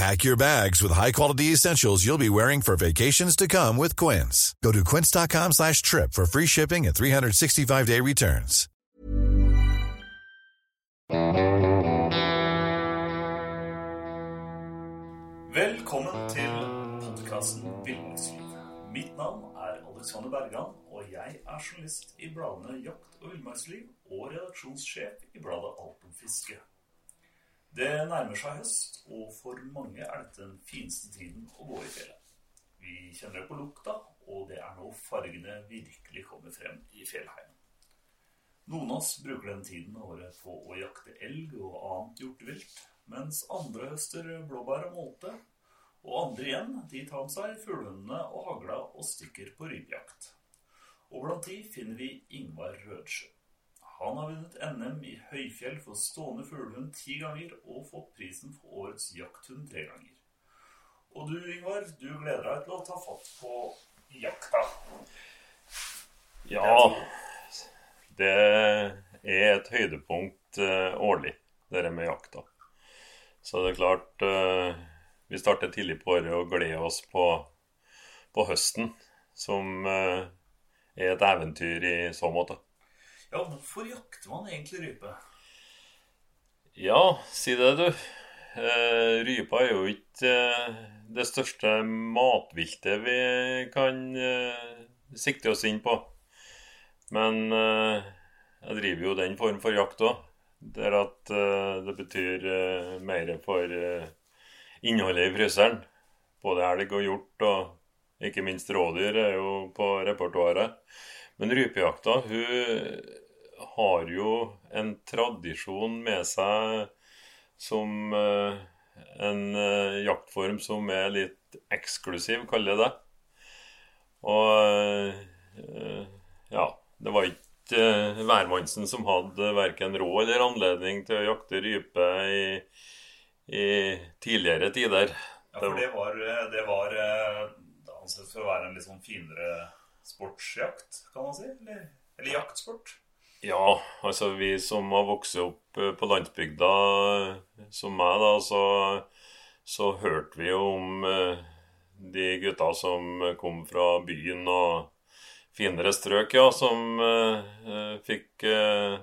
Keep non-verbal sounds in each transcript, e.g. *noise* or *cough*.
Pack your bags with high-quality essentials you'll be wearing for vacations to come with Quince. Go to quince.com slash trip for free shipping and 365-day returns. Velkommen til podkasten Villmarksliv. Mitt navn er Alexander Bergan, og jeg er journalist i bladene Jakt og villmarksliv og redaksjonssjef i bladet Alt om fiske. Det nærmer seg høst, og for mange er dette den fineste tiden å gå i fjellet. Vi kjenner det på lukta, og det er nå fargene virkelig kommer frem i fjellheimen. Noen av oss bruker den tiden av året på å jakte elg og annet hjortevilt, mens andre høster blåbær og molte, og andre igjen de tar med seg fuglehundene og hagla og stikker på rypejakt. Og blant de finner vi Ingvar Rødsjø. Han har vunnet NM i høyfjell for stående fuglehund ti ganger og fått prisen for årets jakthund tre ganger. Og du, Ingvar, du gleder deg til å ta fatt på jakta. Ja, det er et høydepunkt eh, årlig, det der med jakta. Så det er klart eh, Vi starter tidlig på året og gleder oss på, på høsten, som eh, er et eventyr i så måte. Ja, hvorfor jakter man egentlig rype? Ja, si det, du. Eh, rypa er jo ikke eh, det største matviltet vi kan eh, sikte oss inn på. Men eh, jeg driver jo den form for jakt òg. Der at eh, det betyr eh, mer for innholdet i fryseren. Både elg og hjort, og ikke minst rådyr er jo på repertoaret. Men rypejakta, hun har jo en tradisjon med seg som eh, en eh, jaktform som er litt eksklusiv, kaller jeg det. Og eh, ja, det var ikke hvermannsen som hadde verken råd eller anledning til å jakte rype i, i tidligere tider. Ja, for det var, det var ansett for å være en litt sånn finere sportsjakt, kan man si? Eller, eller jaktsport? Ja, altså vi som har vokst opp eh, på landsbygda, eh, som meg, da, så, så hørte vi jo om eh, de gutta som kom fra byen og finere strøk, ja, som eh, fikk eh,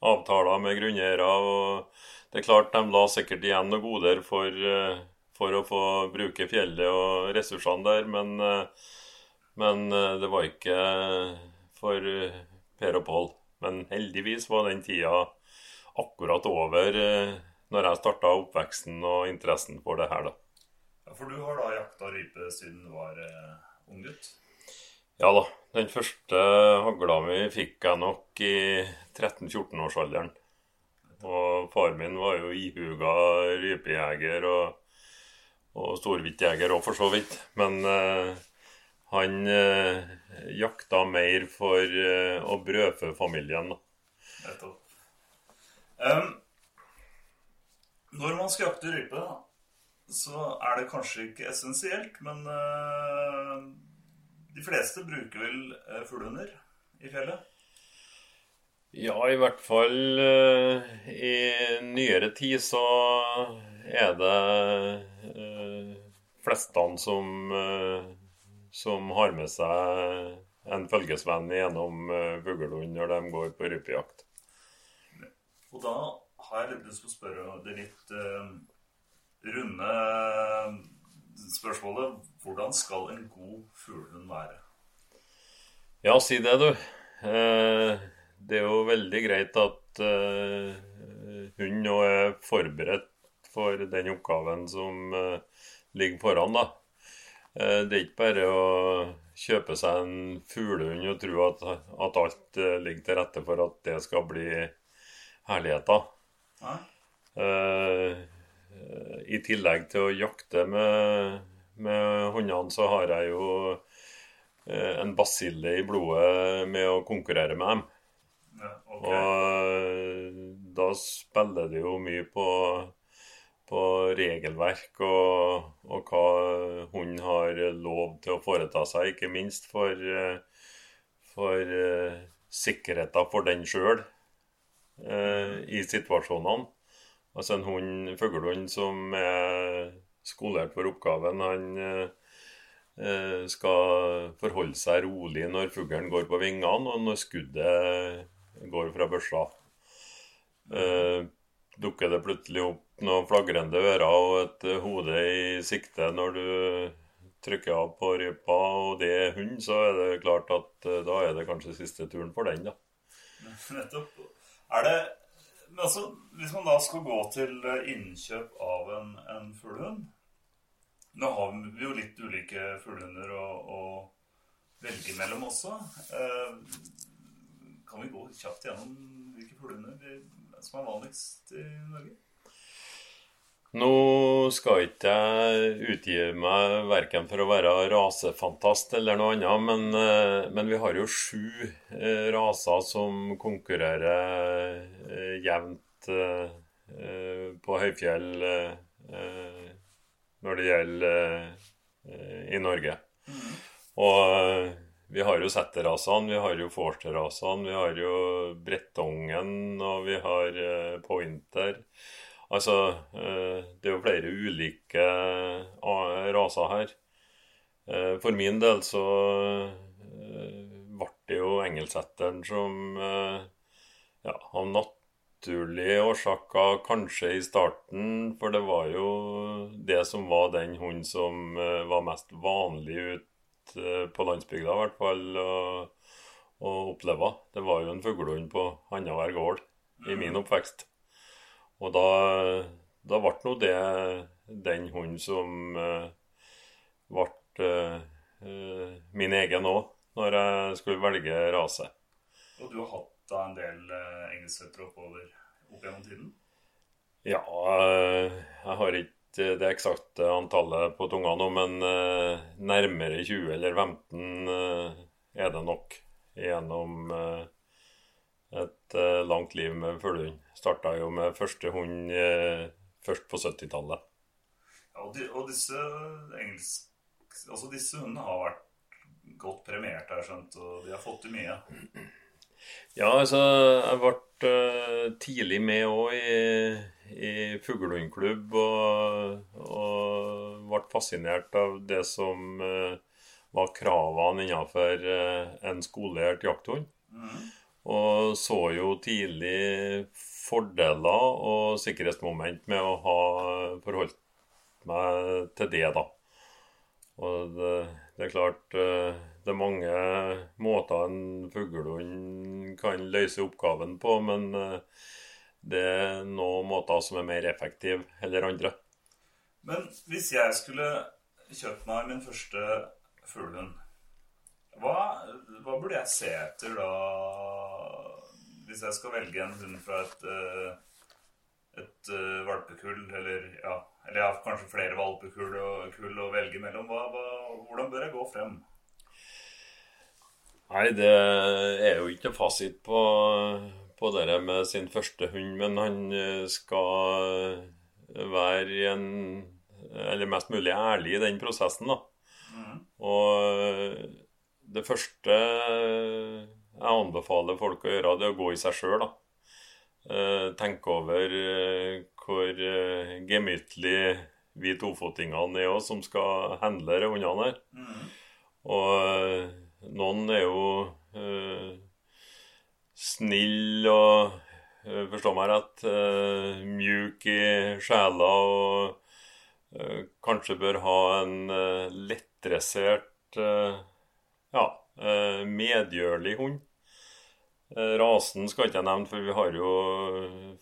avtaler med grunneiere. Og det er klart de la sikkert igjen noen goder for, for å få bruke fjellet og ressursene der, men, men det var ikke for Per og Pål. Men heldigvis var den tida akkurat over eh, når jeg starta oppveksten og interessen for det her, da. Ja, For du har da jakta rype siden du var eh, ung gutt? Ja da. Den første hagla mi fikk jeg nok i 13-14-årsalderen. Og far min var jo ihuga rypejeger og, og storviltjeger òg, for så vidt. Men eh, han eh, jakta mer for eh, å brødfø familien. Nettopp. Um, når man skal jakte rype, da, så er det kanskje ikke essensielt, men uh, de fleste bruker vel uh, fuglehunder i fjellet? Ja, i hvert fall uh, i nyere tid så er det uh, flestene som, som har med seg en følgesvenn gjennom uh, fuglehund når de går på rypejakt. Og da har jeg lyst til å spørre det litt uh, runde spørsmålet Hvordan skal en god fuglehund være? Ja, si det, du. Eh, det er jo veldig greit at uh, hun nå er forberedt for den oppgaven som uh, ligger foran. da. Uh, det er ikke bare å kjøpe seg en fuglehund og tro at, at alt ligger til rette for at det skal bli herligheter. Nei. I tillegg til å jakte med, med hundene, så har jeg jo en basille i blodet med å konkurrere med dem. Ja, okay. Og da spiller det jo mye på, på regelverk og, og hva hun har lov til å foreta seg, ikke minst for, eh, for uh, sikkerheten for den sjøl i situasjonene. Altså en hund, fuglehund som er skolert for oppgaven, han uh, skal forholde seg rolig når fuglen går på vingene, og når skuddet går fra børsa. Eh, dukker det plutselig opp noen flagrende ører og et hode i sikte når du trykker av på rypa, og det er hund, så er det klart at eh, da er det kanskje siste turen for den, da. *laughs* Nettopp. Er det men altså, Hvis man da skal gå til eh, innkjøp av en, en fuglehund Nå har vi jo litt ulike fuglehunder å, å velge mellom også. Eh, kan vi gå kjapt gjennom hvilke fuglehunder vi- som er vanligst i Norge? Nå skal ikke jeg utgi meg verken for å være rasefantast eller noe annet, men, eh, men vi har jo sju eh, raser som konkurrerer eh, jevnt på høyfjell når det gjelder i Norge. Og eh, vi har jo setterasene, vi har jo forsterrasene, vi har jo brettongen, og vi har eh, pointer. Altså, eh, det er jo flere ulike eh, raser her. For min del så ble det jo engelsetteren som ja, av naturlige årsaker kanskje i starten, for det var jo det som var den hunden som var mest vanlig ut eh, på landsbygda, i hvert fall, å, å oppleve. Det var jo en fuglehund på annenhver gård i min oppvekst. Og da, da ble nå det den hunden som uh, ble eh, min egen òg, når jeg skulle velge rase. Og du har hatt da en del uh, engelskfettere oppover opp gjennom tiden? Ja, jeg har ikke det eksakte antallet på tunga nå, men eh, nærmere 20 eller 15 eh, er det nok gjennom eh, et eh, langt liv med fuglehund. Starta jo med første hund eh, først på 70-tallet. Ja, og, de, og disse engelsk... Altså disse hundene har vært godt premiert, har jeg skjønt, og de har fått til mye. Ja, altså, jeg ble eh, tidlig med òg i, i fuglehundklubb og, og ble fascinert av det som eh, var kravene innenfor eh, en skolert jakthund. Og så jo tidlig fordeler og sikkerhetsmoment med å ha forholdt meg til det, da. Og det, det er klart eh, det er mange måter en fuglehund kan løse oppgaven på, men det er noen måter som er mer effektive eller andre. Men hvis jeg skulle kjøpt meg min første fuglehund, hva, hva burde jeg se etter da Hvis jeg skal velge en hund fra et, eh, et eh, valpekull, eller ja, eller jeg har kanskje flere valpekull og, kull å velge mellom, hva, hva, hvordan bør jeg gå frem? Nei, det er jo ikke fasit på, på det med sin første hund, men han eh, skal være en Eller mest mulig ærlig i den prosessen, da. Og det første jeg anbefaler folk å gjøre, det er å gå i seg sjøl, da. Eh, Tenke over eh, hvor gemyttlig vi tofotingene er òg, som skal handle de hundene her. Og eh, noen er jo snill og eh, Forstå meg rett. uh, mjuk i sjela og uh, kanskje bør ha en uh, lettdressert, uh, ja, medgjørlig hund. Rasen skal ikke jeg nevne, for vi har jo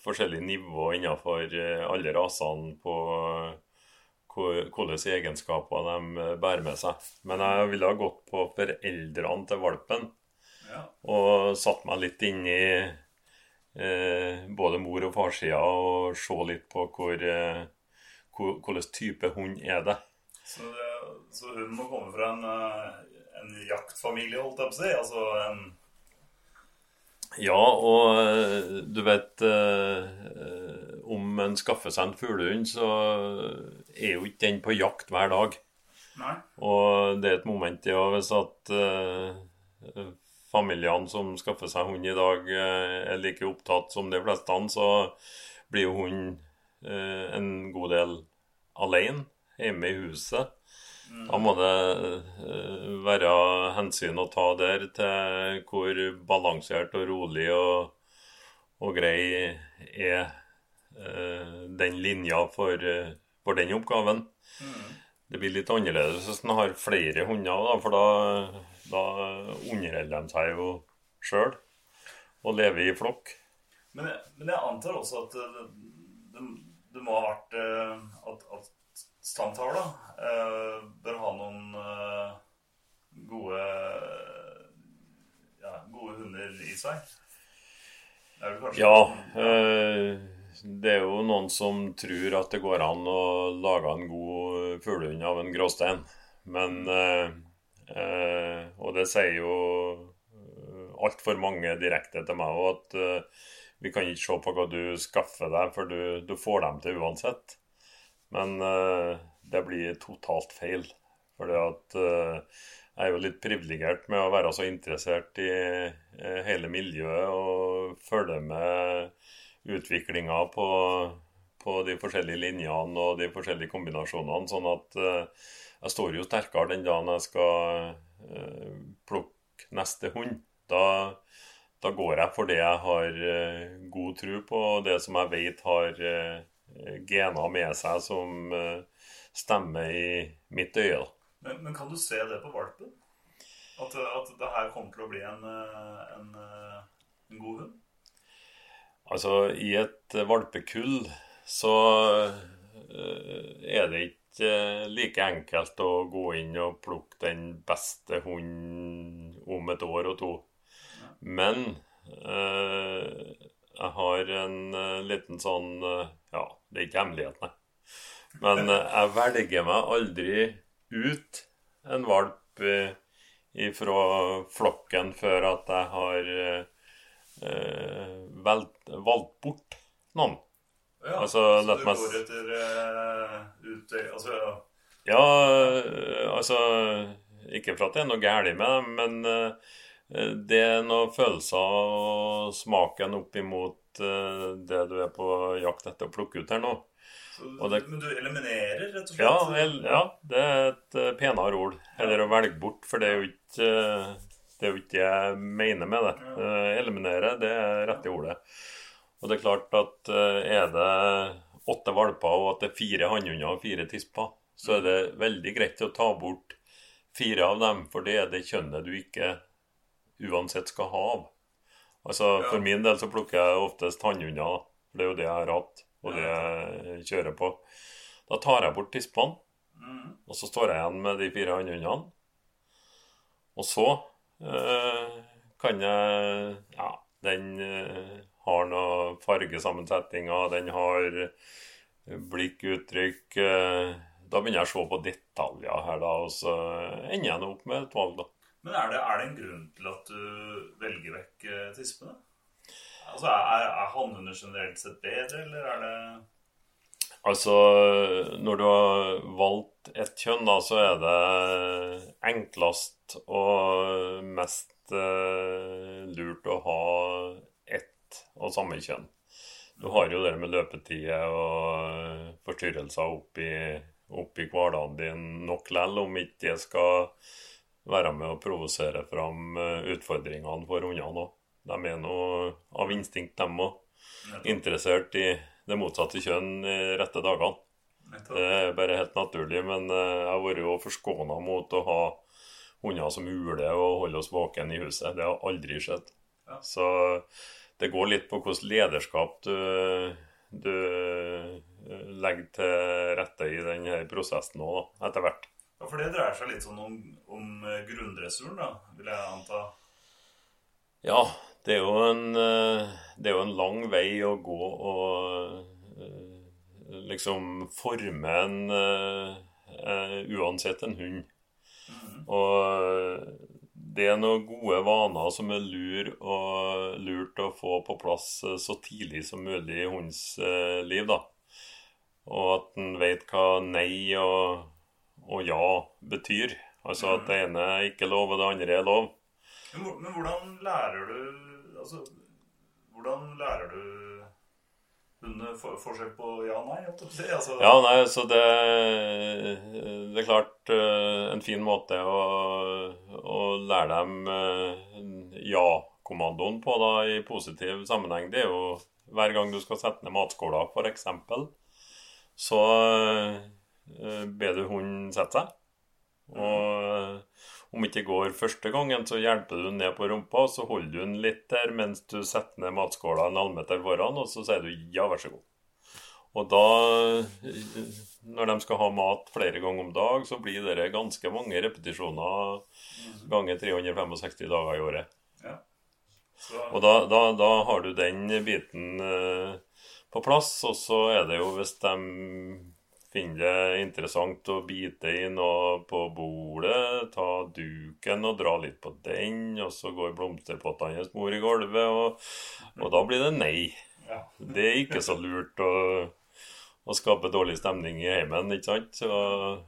forskjellige nivå innenfor alle rasene på hvilke egenskaper de bærer med seg. Men jeg ville ha gått på foreldrene til valpen. Og satt meg litt inn i eh, både mor- og farssida og se litt på hvor, eh, hvor, hvilken type hund er det. Så, det, så hun må komme fra en, eh, en jaktfamilie, holdt jeg på å si? Altså en Ja, og eh, du vet eh, Om en skaffer seg en fuglehund, så er jo ikke den på jakt hver dag. Nei? Og det er et moment i ja, hvis at eh, familiene som skaffer seg hund i dag, eh, er like opptatt som de fleste, så blir jo hunden eh, en god del alene hjemme i huset. Da må det eh, være hensyn å ta der til hvor balansert og rolig og, og grei er den linja for, for den oppgaven. Det blir litt annerledes hvis en har flere hunder, da, for da, da underholder de seg jo sjøl og lever i flokk. Men men jeg antar også at det, det, det må ha vært eh, at, at stamtavla eh, bør ha noen eh, gode ja, gode hunder i seg. Det er vel kanskje Ja, eh, det er jo noen som tror at det går an å lage en god fuglehund av en gråstein. Men eh, eh, Og det sier jo altfor mange direkte til meg òg, at eh, vi kan ikke se på hva du skaffer deg, for du, du får dem til uansett. Men eh, det blir totalt feil. Fordi at eh, jeg er jo litt privilegert med å være så interessert i eh, hele miljøet og følge med utviklinga på, på de forskjellige linjene og de forskjellige kombinasjonene. Sånn at eh, jeg står jo sterkere den dagen jeg skal eh, plukke neste hund. Da, da går jeg for det jeg har eh, god tro på, og det som jeg vet har gener med seg som stemmer i mitt øye. Men, men kan du se det på valpen? At, at det her kommer til å bli en, en, en god hund? Altså, i et valpekull så eh, er det ikke eh, like enkelt å gå inn og plukke den beste hunden om et år og to. Men eh, jeg har en eh, liten sånn Ja, det er ikke hemmelighet, nei. Men jeg velger meg aldri ut en valp ifra flokken før at jeg har valgt, valgt bort noen. Ja, Altså, så du går etter uh, ut, altså, Ja, ja, altså Ikke for at det er noe galt med dem, men uh, det er noen følelser og smaken opp imot uh, det du er på jakt etter å plukke ut her nå. så, det- Men du eliminerer, rett og slett? Ja, el- ja det er et penere ord. Eller å velge bort, for det er jo ikke det er jo ikke det jeg mener med det. Eh, eliminere, det er rette ordet. Og det er klart at øh, er det åtte valper og at det er fire hannhunder og fire tisper, så er det veldig greit å ta bort fire av dem, for det er det kjønnet du ikke uansett skal ha av. Altså, Ja. For min del så plukker jeg oftest hannhunder, for det er jo det jeg har hatt, og det jeg kjører på. Da tar jeg bort tispene, Mhm. og så står jeg igjen med de fire hannhundene. Og så eh, kan jeg Ja, den eh, har noe fargesammensetninger, den har blikkuttrykk blikk, uttrykk eh, Da begynner jeg å se på detaljer her, da, og så ender jeg opp med et valg, da. Men er det, er det en grunn til at du velger vekk eh, tispene? Altså, Er, er hannhunder generelt sett bedre, eller er det Altså, når du har valgt ett kjønn, da, så er det enklest og mest eh, lurt å ha ett og samme kjønn. Du har jo det med løpetider og forstyrrelser oppi, oppi hverdagen din nok lell, om ikke det skal være med å provosere fram eh, utfordringene for hundene òg. De er nå av instinkt, dem òg, interessert i det motsatte kjønn i rette dagene. Det er bare helt naturlig, men eh, jeg har vært jo forskåna mot å ha hunder som uler og holder oss våken i huset. Det har aldri skjedd. Ja. Så det går litt på hvilket lederskap du, du eh, legger til rette i denne prosessen òg, etter hvert. Ja, For det dreier seg litt sånn om, om grunndressuren, da, vil jeg anta. Ja, det er jo en, eh, det er jo en lang vei å gå og eh, liksom forme en eh, Uansett en hund. Og det er noen gode vaner som er lur og lurt å få på plass så tidlig som mulig i hundens liv, da. Og at en vet hva nei og, og ja betyr. Altså at det ene er ikke lov, og det andre er lov. Men, men hvordan lærer du Altså, hvordan lærer du hundene for, forskjell på ja og nei? Altså, Ja, nei, så det, det er klart eh, en fin måte å, å lære dem eh, ja-kommandoen på da, i positiv sammenheng. Det er jo hver gang du skal sette ned matskåla, f.eks., så eh, ber du hunden sette seg. Og eh, om ikke går første gangen, så hjelper du den ned på rumpa, og så holder du den litt der mens du setter ned matskåla en halvmeter foran, og så sier du ja, vær så god. Og da, når de skal ha mat flere ganger om dag, så blir det ganske mange repetisjoner ganger 365 dager i året. Ja. Så, Og da, da, da har du den biten eh, på plass, og så er det jo hvis de finner det interessant å bite i noe på bordet, ta duken og dra litt på den, og så går blomsterpottene hans mor i gulvet, og, og da blir det nei. ja. Det er ikke så lurt å, å skape dårlig stemning i heimen, ikke sant? Og,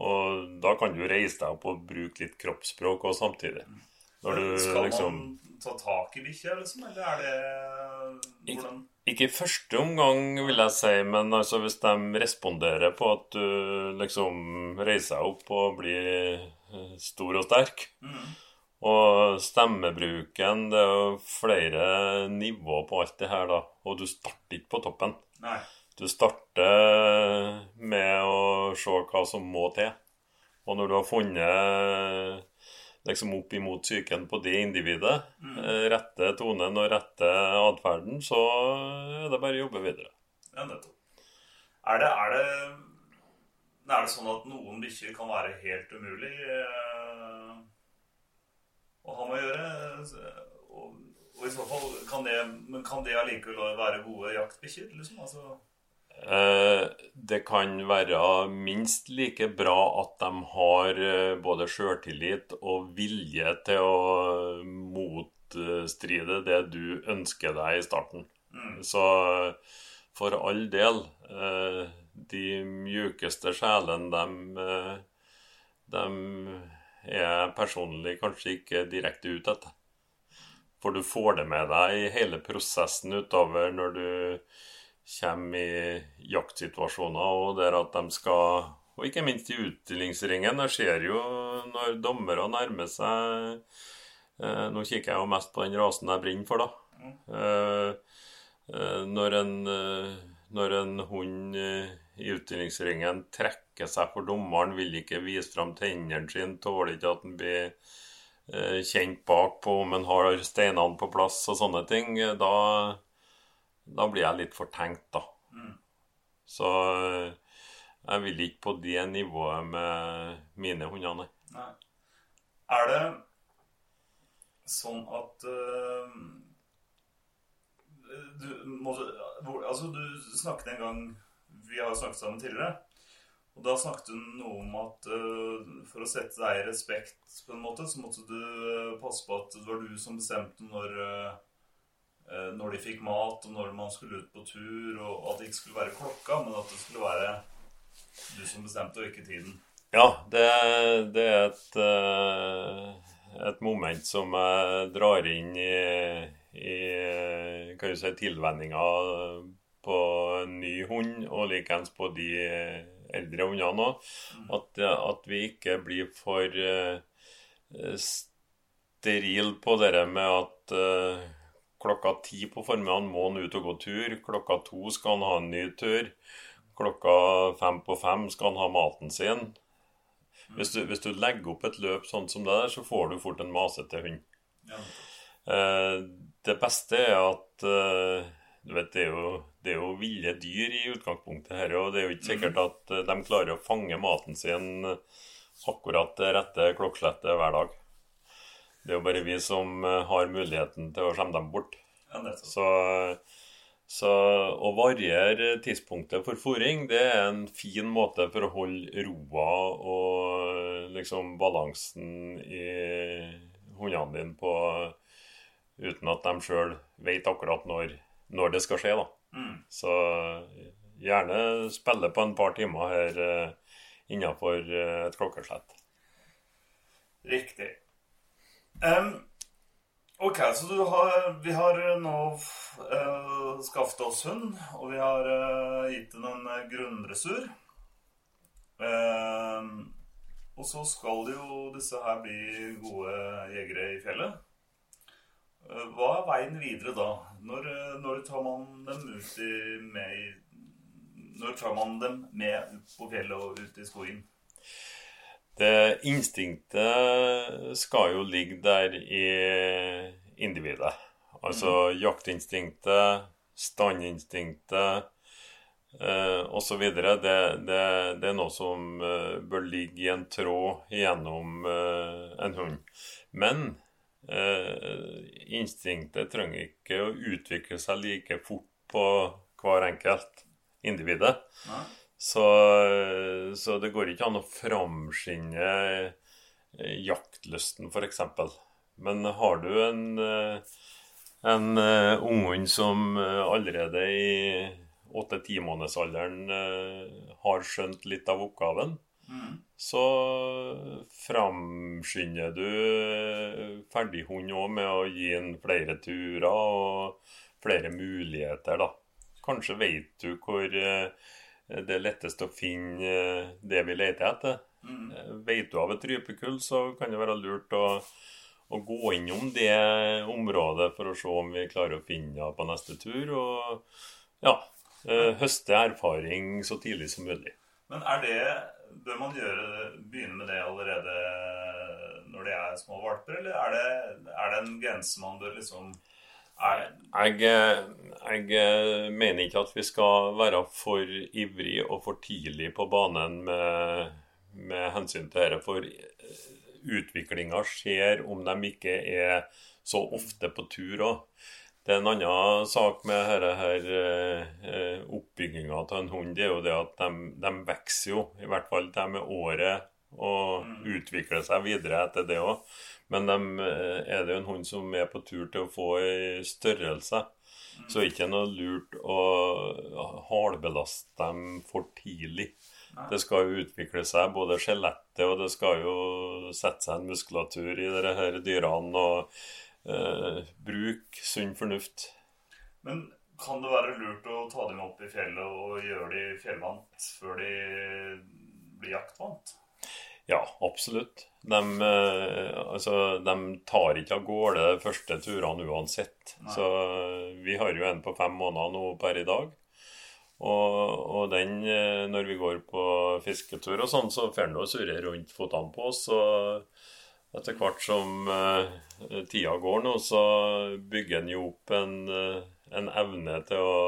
og da kan du reise deg opp og bruke litt kroppsspråk òg samtidig. Når du liksom ta tak i bikkja, liksom? Eller er det hvordan Ikke i første omgang, vil jeg si, men altså hvis de responderer på at du liksom reiser deg opp og blir eh, stor og sterk mm. Og stemmebruken Det er jo flere nivåer på alt det her, da. Og du starter ikke på toppen. Nei. Du starter med å se hva som må til. Og når du har funnet liksom opp imot psyken på det individet, eh, rette tonen og rette atferden, så er det bare å jobbe videre. Ja, nettopp. Er det, er det Er det sånn at noen bikkjer kan være helt umulig eh, å ha med å gjøre? Og, og i så fall, kan det, men kan det allikevel være gode jaktbikkjer? Liksom? Altså, Det kan være minst like bra at de har eh, både sjøltillit og vilje til å motstride det du ønsker deg i starten. Så for all del eh, De mjukeste sjelene, de, eh, de er jeg personlig kanskje ikke direkte ute etter. For du får det med deg i hele prosessen utover når du kommer i jaktsituasjoner, og der at de skal Og ikke minst i utstillingsringen. Det skjer jo når dommere nærmer seg eh, Nå kikker jeg jo mest på den rasen jeg brenner for, da. Eh, eh, når, en, eh, når en hund eh, i utstillingsringen trekker seg for dommeren, vil ikke vise fram tennene sine, tåler ikke at den blir kjent bakpå om han har steinene på plass og sånne ting, da da blir jeg litt fortenkt, da. Så eh, jeg vil ikke på det nivået med mine hunder, nei. Er det sånn at uh, du, må, altså, du snakket en gang Vi har snakket sammen tidligere. Og da snakket du noe om at uh, for å sette deg i respekt, på en måte, så måtte du passe på at det var du som bestemte når eh, når de fikk mat, og når man skulle ut på tur, og at det ikke skulle være klokka, men at det skulle være du som bestemte, og ikke tiden. Ja, det, det er et, eh, et moment som jeg drar inn i, i kan du si, tilvenninga på en ny hund, og likeens på de eldre hundene òg. At, at vi ikke blir for sterile på det med at eh, klokka ti på formiddagen må han ut og gå tur. Klokka to skal han ha en ny tur. Klokka fem på fem skal han ha maten sin. Hvis du, hvis du legger opp et løp sånn som det der, så får du fort en masete hund. Ja. Eh, det beste er at eh, du vet, det er, jo, det er jo ville dyr i utgangspunktet her, og det er jo ikke sikkert at eh, de klarer å fange maten sin akkurat det rette klokkeslettet hver dag. Det er jo bare vi som eh, har muligheten til å skjemme dem bort. Ja. Så, så å variere tidspunktet for fôring, det er en fin måte for å holde roa og liksom balansen i hundene dine på uten at de sjøl vet akkurat når, når det skal skje. da. Mm. Så gjerne spille på en par timer her innenfor eh, et klokkeslett. Riktig. Em, ok, så har, vi har nå uh, skaffet oss hund, og vi har uh, gitt den en grunnressur. grunndressur. Og så skal jo disse her bli gode jegere i fjellet. Eh, Hva er veien videre da? Når, eh, når tar man dem ut i, med Når tar man dem med på fjellet og ut i skogen? Det instinktet skal jo ligge der i individet. Altså jaktinstinktet, standinstinktet eh, osv. Det, det, det er noe som eh, bør ligge i en tråd gjennom eh, en hund. Men eh, instinktet trenger ikke å utvikle seg like fort på hver enkelt individet. Nei. Så, så det går ikke an å framskynde eh, jaktlysten, f.eks. Men har du en, eh, en eh, unghund som allerede i åtte-timånedersalderen har skjønt litt av oppgaven, Mm. så framskynder du ferdighund òg med å gi den flere turer og flere muligheter, da. Kanskje vet du hvor det er lettest å finne eh, det vi leter etter. Mm. Eh, Vet du av et rypekull, så kan det være lurt å, å gå innom det området for å se om vi klarer å finne det på neste tur. Og ja, eh, høste erfaring så tidlig som mulig. Men er det Bør man gjøre, begynne med det allerede når de er små valper, eller er det, er det en grense man bør liksom Jeg, eh, jeg eh, mener ikke at vi skal være for ivrig og for tidlig på banen med, med hensyn til dette. For utviklinga skjer om de ikke er så ofte på tur òg. Det er en annen sak med denne her, eh, oppbygginga av en hund. Det er jo det at de, de vokser jo, i hvert fall de med året, og utvikler seg videre etter det òg. Men de, eh, er det jo en hund som er på tur til å få i størrelse, så er det ikke noe lurt å hardbelaste dem for tidlig. Det skal jo utvikle seg, både skjelettet og det skal jo sette seg en muskulatur i disse dyrene. og eh, Bruk sunn fornuft. Men kan det være lurt å ta dem opp i fjellet og gjøre de fjellvant før de blir jaktvant? Ja, absolutt. De, eh, altså, de tar ikke av gårde de første turene uansett. Nei. Så vi har jo en på fem måneder nå per i dag. Og, og den, eh, når vi går på fisketur og sånn, så får den surre rundt fotene på oss. Og etter hvert som uh, tida går nå, så bygger den jo opp en, uh, en evne til å,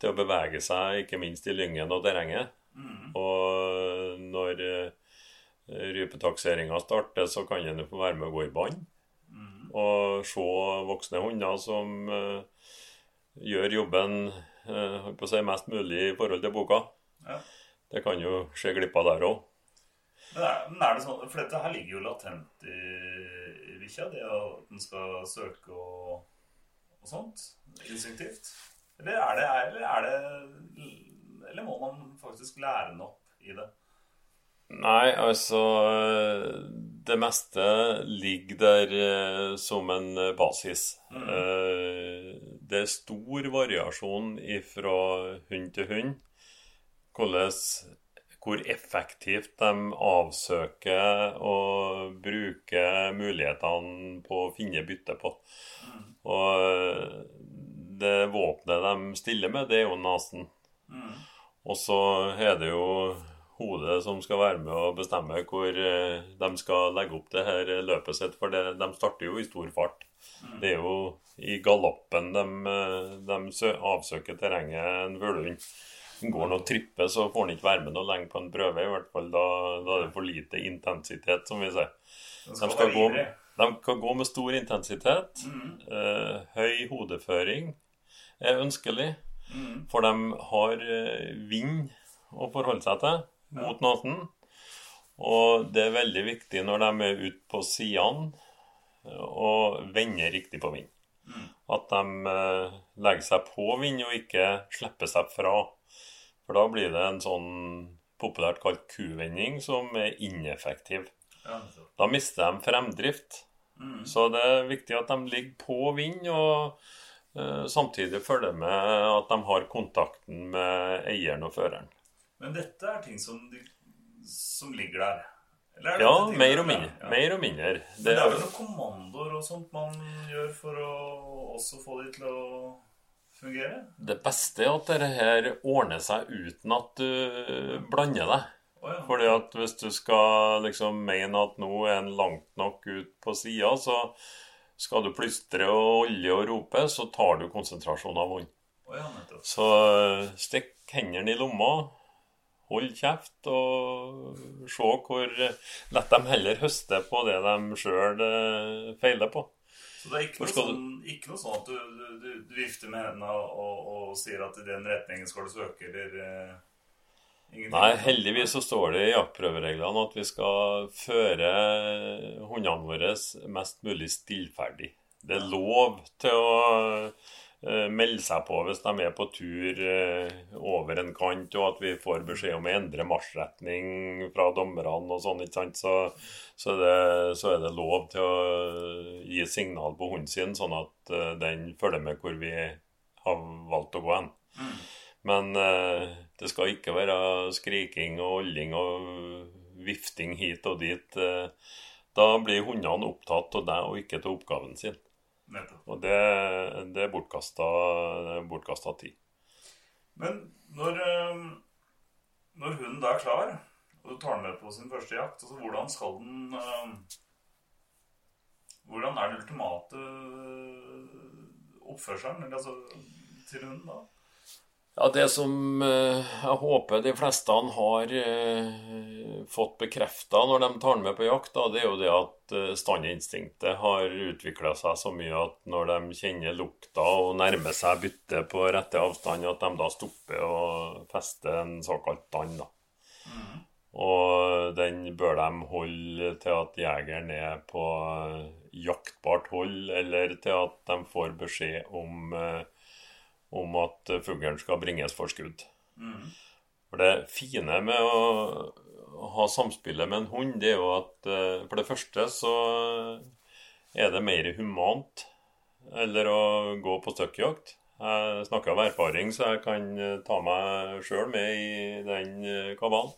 til å bevege seg, ikke minst i lyngen og terrenget. Mm. Og når eh, rypetakseringa starter, så kan en få være med å gå i bånd. Mm. Og se voksne hunder som uh, gjør jobben uh, si, mest mulig i forhold til boka. Ja. Det kan jo skje glipper der òg. Men men er det sånn, For dette her ligger jo latent i, i bikkja, det at den skal søke og, og sånt. Instinktivt. Eller er det, eller er det Eller må man faktisk lære den opp i det? Nei, altså Det meste ligger der eh, som en eh, basis. Mm. Eh, det er stor variasjon fra hund til hund. Hvordan, hvor effektivt de avsøker og bruker mulighetene på å finne bytte på. Og eh, det våpenet de stiller med, det er jo nesen. Mm. Og så er det jo hodet som skal være med og bestemme hvor eh, de skal legge opp det her løpet sitt. For det, de starter jo i stor fart. Det er jo i galoppen de, de avsøker terrenget en fuglehund. Går han og tripper, så får han ikke være med noe lenge på en prøve. I hvert fall da, da er det for lite intensitet, som vi sier. De skal gå, de kan gå med stor intensitet. Eh, høy hodeføring er ønskelig, for de har eh, vind å forholde seg til mot natten. Og det er veldig viktig når de er ute på sidene eh, og vender riktig på vind. At de eh, legger seg på vind og ikke slipper seg fra. For da blir det en sånn populært kalt kuvending som er ineffektiv. Da mister de fremdrift. Så det er viktig at de ligger på vind, og eh, samtidig følger med at de har kontakten med eieren og føreren. Men dette er ting som, de, som ligger der. Eller er Ja, mer og mindre. Ja. Mer og mindre. Det det er vel noen kommandoer og sånt man gjør for å også få de til å fungere? det beste er at dette her ordner seg uten at du blander deg. Ja. Fordi at hvis du skal liksom mene at nå er en langt nok ut på sida, så skal du plystre og olje og rope, så tar du konsentrasjon av ja. Så eh, stikk hendene i lomma, hold kjeft og se hvor lett de heller høster på det de sjøl feiler på. Så det er ikke noe, sånn, ikke noe sånn at du, du, du, vifter med hendene og, og sier at i den retningen skal du søke, eller eh. Nei, heldigvis så står det i jaktprøvereglene at vi skal føre hundene våre mest mulig stillferdig. Det er lov til å eh, melde seg på hvis de er på tur eh, over en kant, og at vi får beskjed om å endre marsjretning fra dommerne og sånn, ikke sant. Så, så, det, så er det lov til å gi signal på hunden sin, sånn at eh, den følger med hvor vi har valgt å gå hen. Men eh, det skal ikke være skriking og olling og vifting hit og dit. Eh, da blir hundene opptatt av deg og ikke til oppgaven sin. Og det, det er bortkasta, er bortkasta tid. Men når, eh, når hunden da er klar, og du tar den med på sin første jakt, altså hvordan skal den eh, Hvordan er den ultimate oppførselen altså, til hunden da? Ja, Det som eh, jeg håper de fleste har eh, fått bekrefta når de tar med på jakt, det er jo det at eh, standinstinktet har utvikla seg så mye at når de kjenner lukta og nærmer seg byttet på rette avstand, at de da stopper og fester en såkalt dann. da. Og den bør de holde til at jegeren er på jaktbart hold, eller til at de får beskjed om eh, om at eh, fuglen skal bringes for skudd. For det fine med å ha samspillet med en hund, det er jo at eh, for det første så er det mer humant eller å gå på støkkjakt. Jeg snakker av erfaring, så jeg kan eh, ta meg sjøl med i den kabalen.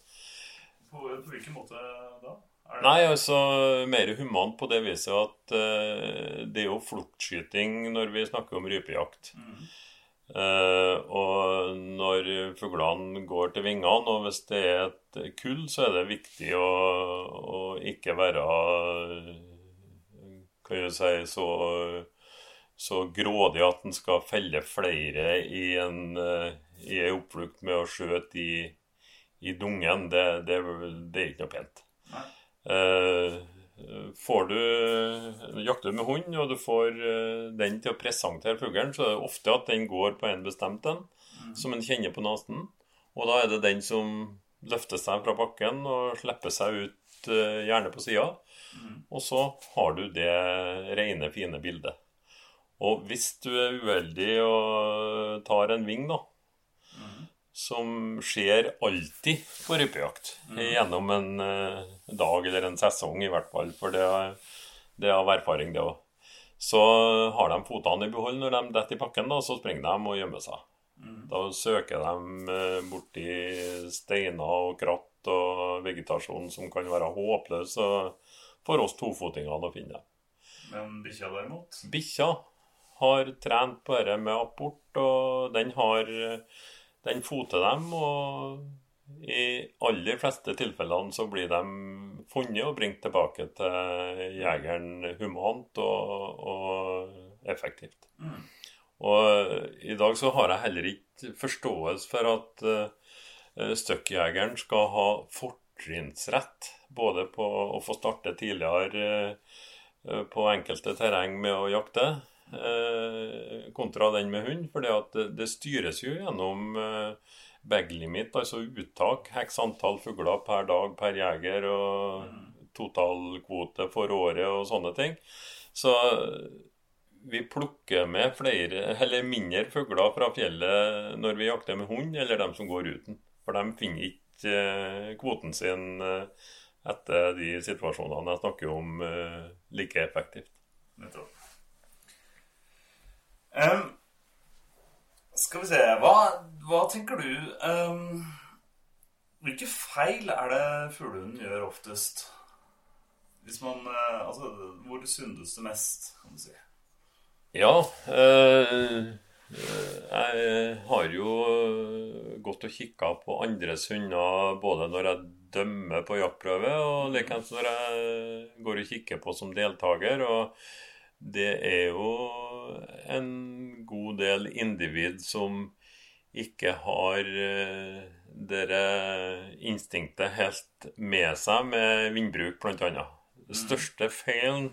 På, på hvilken måte da? Det, Nei, altså mer humant på det viset at uh, det er jo fluktskyting når vi snakker om rypejakt. Eh, og når fuglene går til vingene, og hvis det er et kull, så er det viktig å, å ikke være kan jeg si, så, så grådig at en skal felle flere i en, eh, i en oppflukt med å skjøte i, i dungen. Det, det, det er ikke noe pent. Nei. Eh, får du jakter med hund, og du får eh, den til å presentere fuglen, så er det ofte at den går på en bestemt en, som en kjenner på nesen. Og da er det den som løfter seg fra bakken og slipper seg ut, eh, gjerne på sida. Og så har du det rene, fine bildet. Og hvis du er uheldig og tar en ving, da, som skjer alltid på rypejakt. Gjennom en eh, dag eller en sesong, i hvert fall. For det, er- det er av erfaring, det òg. Så har de fotene i behold når de detter i pakken, da, så springer de og gjemmer seg. Da søker de eh, borti steiner og kratt og vegetasjon som kan være håpløs, og for oss tofotingene å finne. Men bikkja derimot? Bikkja har trent på dette med apport, og den har Den foter dem, og i aller fleste tilfellene så blir de funnet og bringt tilbake til jegeren humant og, og effektivt. Mm. Og i dag så har jeg heller ikke forståelse for at uh, støkkjegeren skal ha fortrinnsrett både på å få starte tidligere uh, på enkelte terreng med å jakte, kontra den med hund. For det, det styres jo gjennom uh, bag limit, altså uttak. X antall fugler per dag per jeger og totalkvote for året og sånne ting. Så vi plukker med flere, eller mindre fugler fra fjellet når vi jakter med hund, eller dem som går uten. For de finner ikke eh, kvoten sin eh, etter de situasjonene jeg snakker om, eh, like effektivt. Nettopp. Em, skal vi se Hva, hva tenker du um, Hvilke feil er det fuglehunden gjør oftest? Hvis man eh, Altså, hvor syndes det mest, kan du si? Ja, eh, jeg har jo gått og kikka på andres hunder både når jeg dømmer på jaktprøve, og likeens når jeg går og kikker på som deltaker. Og det er jo en god del individ som ikke har eh, dere instinktet helt med seg med vindbruk, bl.a. Det største feilen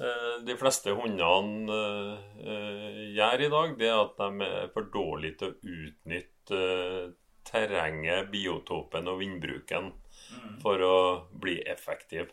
eh, de fleste hundene eh, gjør i dag, det er at de er for dårlige til å utnytte terrenget, biotopen og vindbruken for å bli effektiv.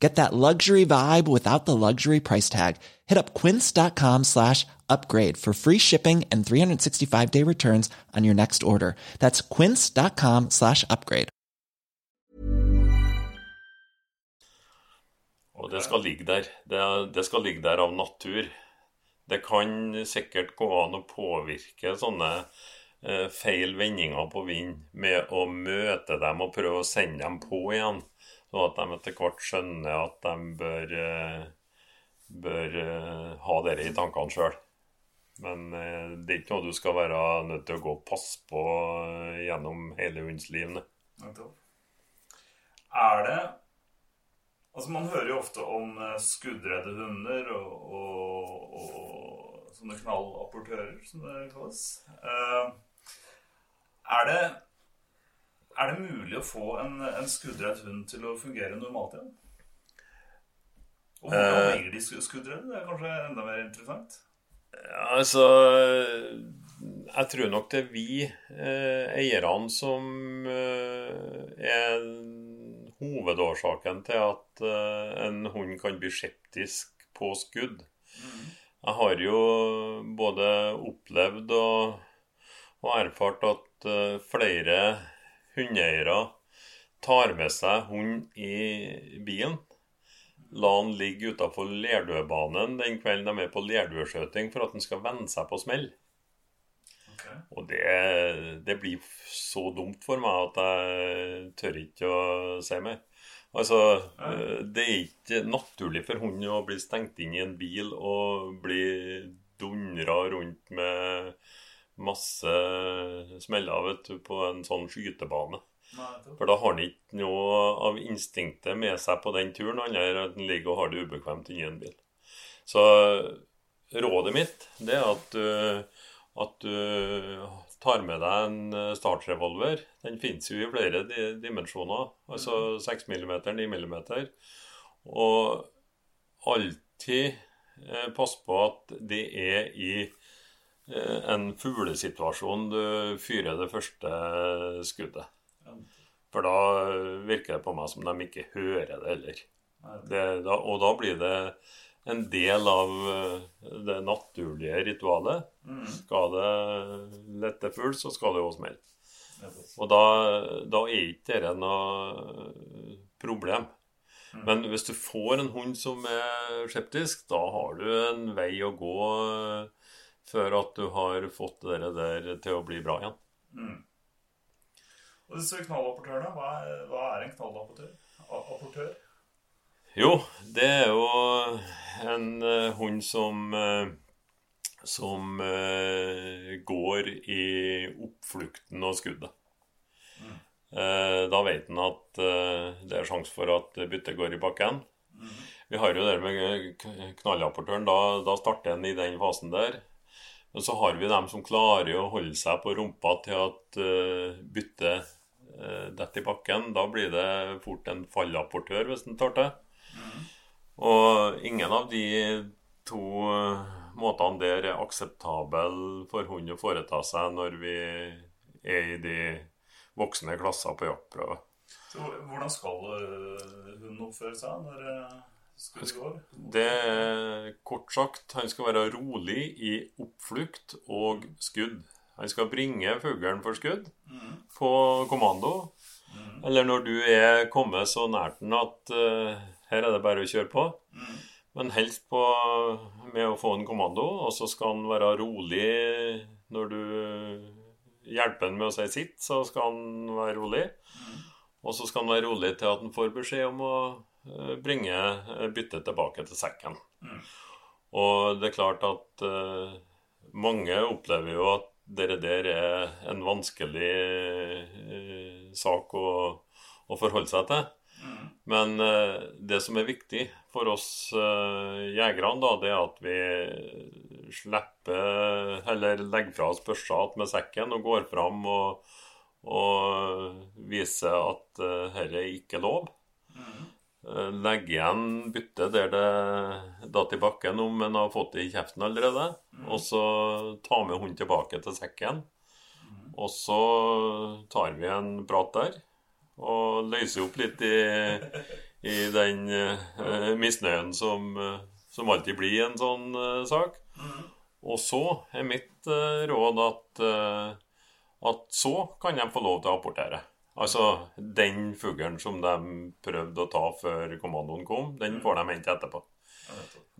Get that luxury vibe without the luxury price tag. Hit up quince.com slash upgrade for free shipping and 365 day returns on your next order. That's quince.com slash upgrade. Og det skal ligge der. Det, det skal ligge der av natur. Det kan sikkert gå an å påvirke sånne eh, feil vendinger på vind med å møte dem og prøve å sende dem på igjen. Sånn at de etter hvert skjønner at de bør, eh, bør eh, ha dette i tankene sjøl. Men eh, det er ikke noe du skal være nødt til å gå og passe på gjennom hele hundens liv. Er det Altså, man hører jo ofte om skuddredde hunder og, og, og sånne knallapportører, som det kalles. Er det er det mulig å få en, en skuddredd hund til å fungere normalt igjen? Og hvordan Eh. blir de sku- skuddredde? Det er kanskje enda mer interessant. Ja, altså Jeg tror nok det er vi eh, eierne som eh, er hovedårsaken til at eh, en hund kan bli skeptisk på skudd. Jeg har jo både opplevd og, og erfart at eh, flere hundeeiere tar med seg hund i bilen. La han ligge utafor Lerdøbanen den kvelden de er på lerdøskjøting, for at han skal venne seg på smell. Okay. Og det, det blir så dumt for meg at jeg tør ikke å se mer. Altså, det er ikke naturlig for hunden å bli stengt inn i en bil og bli dundra rundt med masse smeller vet du, på en sånn skytebane. For da har han ikke noe av instinktet med seg på den turen, annet enn at han ligger og har det ubekvemt inni en bil. Så rådet mitt det er at du, at du tar med deg en eh, startrevolver. Den fins jo i flere dimensjoner, altså 6 mm, 9 mm. Og alltid eh, pass på at det er i eh, en fuglesituasjon du fyrer det første skuddet. For da virker det på meg som de ikke hører det heller. Det, da, og da blir det en del av eh, det naturlige ritualet. Skal det lette fugl, så skal det jo smelle. Og da, da er ikke dette noe problem. Men hvis du får en hund som er skeptisk, da har du en vei å gå eh, før at du har fått det der til å bli bra igjen. Og disse knallrapportørene, hva er, hva er en knallapportør? Jo, det er jo en uh, hund som uh, som uh, går i oppflukten og skuddet. Eh, da vet en at det er sjanse for at byttet går i bakken. Vi har jo det med knallrapportøren. Da, da starter en i den fasen der. Men så har vi dem som klarer å holde seg på rumpa til at uh, byttet uh, detter i bakken. Da blir det fort en fallapportør hvis en tar til. Og ingen av de to eh, måtene der er akseptabel for hund å foreta seg når vi er i de voksne klasser på jaktprøve. Så hvordan skal hun oppføre seg når? Det er kort sagt Han skal være rolig i oppflukt og skudd. Han skal bringe fuglen for skudd på kommando. Eller når du er kommet så nært den at uh, her er det bare å kjøre på. Men helst på, med å få en kommando, og så skal han være rolig når du hjelper han med å si sitt, så skal han være rolig. Og så skal han være rolig til at han får beskjed om å eh, bringe eh, byttet tilbake til sekken. Og det er klart at uh, mange opplever jo at det der er en vanskelig uh, sak å, å forholde seg til. Men uh, det som er viktig for oss jegerne, da, det er at vi slipper Eller legger fra oss børsa med sekken og går fram og, og viser at dette ikke er lov. Eh, Legge igjen byttet der det datt i bakken om en har fått det i kjeften allerede. Og så ta med hunden tilbake til sekken. Og så tar vi en prat der. Og løser opp litt i, i den uh, misnøyen som, uh, som alltid blir en sånn uh, sak. Og så er mitt råd at, at så kan de få lov til å apportere. Altså den fuglen som de prøvde å ta før kommandoen kom, den får de hente etterpå.